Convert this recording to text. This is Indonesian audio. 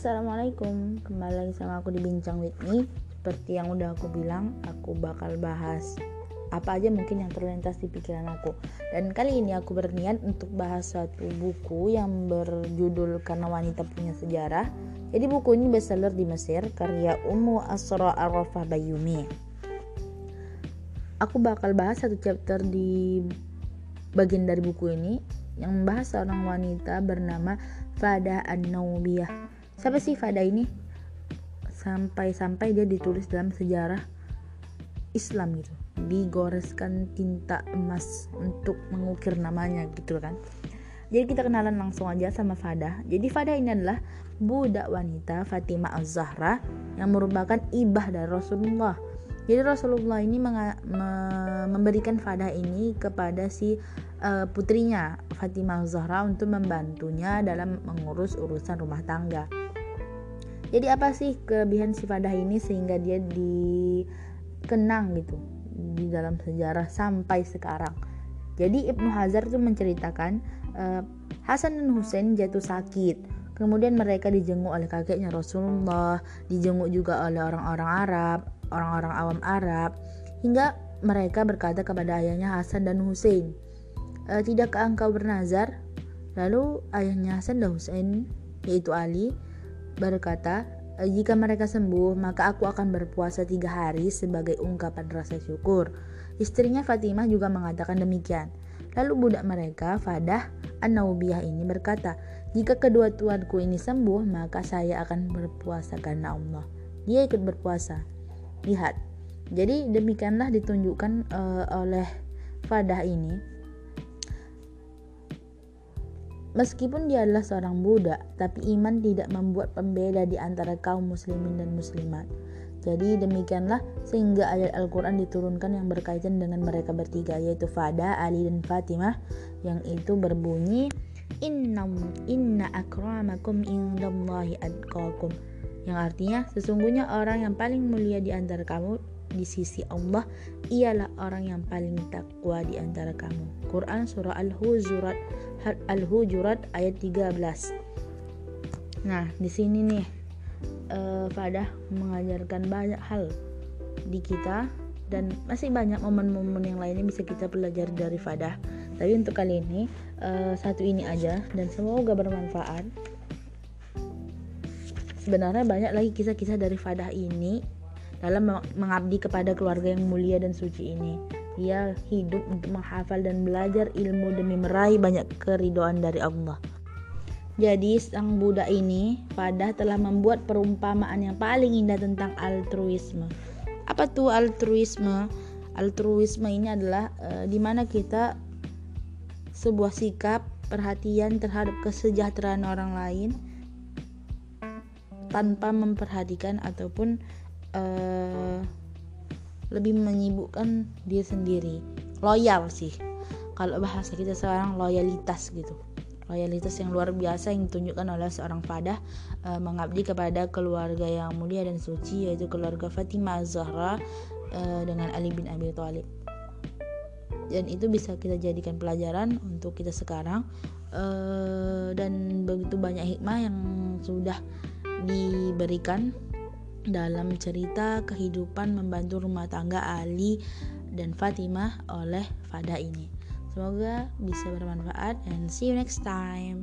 Assalamualaikum. Kembali lagi sama aku di Bincang Me. Seperti yang udah aku bilang Aku bakal bahas Apa aja mungkin yang terlintas di pikiran aku. Dan kali ini aku berniat untuk bahas suatu buku Yang berjudul Karena Wanita Punya Sejarah. Jadi buku ini bestseller di Mesir Karya Ummu Asra Arafah Bayumi Aku bakal bahas satu chapter di bagian dari buku ini yang membahas seorang wanita bernama Fada An-Naubiyah siapa sih Fada ini? Sampai-sampai dia ditulis dalam sejarah Islam gitu. Digoreskan tinta emas untuk mengukir namanya gitu kan. Jadi kita kenalan langsung aja sama Fada. Jadi Fada ini adalah budak wanita Fatimah Az-Zahra yang merupakan ibah dari Rasulullah. Jadi Rasulullah ini me memberikan Fada ini kepada si uh, putrinya Fatimah Az-Zahra untuk membantunya dalam mengurus urusan rumah tangga jadi apa sih kelebihan si Fadah ini sehingga dia dikenang gitu di dalam sejarah sampai sekarang? Jadi Ibnu Hazar itu menceritakan uh, Hasan dan Husain jatuh sakit. Kemudian mereka dijenguk oleh kakeknya Rasulullah dijenguk juga oleh orang-orang Arab orang-orang awam Arab. Hingga mereka berkata kepada ayahnya Hasan dan Husain e, tidakkah engkau bernazar? Lalu ayahnya Hasan dan Husain yaitu Ali berkata, e, jika mereka sembuh, maka aku akan berpuasa tiga hari sebagai ungkapan rasa syukur. Istrinya Fatimah juga mengatakan demikian. Lalu budak mereka, Fadah An-Naubiyah ini berkata, jika kedua tuanku ini sembuh, maka saya akan berpuasa karena Allah. Dia ikut berpuasa. Lihat. Jadi demikianlah ditunjukkan uh, oleh Fadah ini Meskipun dia adalah seorang budak, tapi iman tidak membuat pembeda di antara kaum muslimin dan muslimat. Jadi demikianlah sehingga ayat Al-Quran diturunkan yang berkaitan dengan mereka bertiga yaitu Fada, Ali dan Fatimah yang itu berbunyi Inna inna akramakum indallahi adqakum yang artinya sesungguhnya orang yang paling mulia di antara kamu di sisi Allah ialah orang yang paling takwa di antara kamu. Quran surah Al-Hujurat Al-Hujurat ayat 13. Nah, di sini nih uh, Fadah mengajarkan banyak hal di kita dan masih banyak momen-momen yang lainnya bisa kita pelajari dari Fadah. Tapi untuk kali ini uh, satu ini aja dan semoga bermanfaat. Sebenarnya banyak lagi kisah-kisah dari Fadah ini dalam mengabdi kepada keluarga yang mulia dan suci ini. Ia hidup untuk menghafal dan belajar ilmu demi meraih banyak keridoan dari Allah. Jadi sang Buddha ini pada telah membuat perumpamaan yang paling indah tentang altruisme. Apa tuh altruisme? Altruisme ini adalah e, di mana kita sebuah sikap perhatian terhadap kesejahteraan orang lain tanpa memperhatikan ataupun uh, lebih menyibukkan dia sendiri. Loyal sih. Kalau bahasa kita seorang loyalitas gitu. Loyalitas yang luar biasa yang ditunjukkan oleh seorang fadah uh, mengabdi kepada keluarga yang mulia dan suci yaitu keluarga Fatimah Zahra uh, dengan Ali bin Abi Thalib. Dan itu bisa kita jadikan pelajaran untuk kita sekarang. Uh, dan begitu banyak hikmah yang sudah diberikan dalam cerita kehidupan membantu rumah tangga Ali dan Fatimah oleh Fada ini. Semoga bisa bermanfaat and see you next time.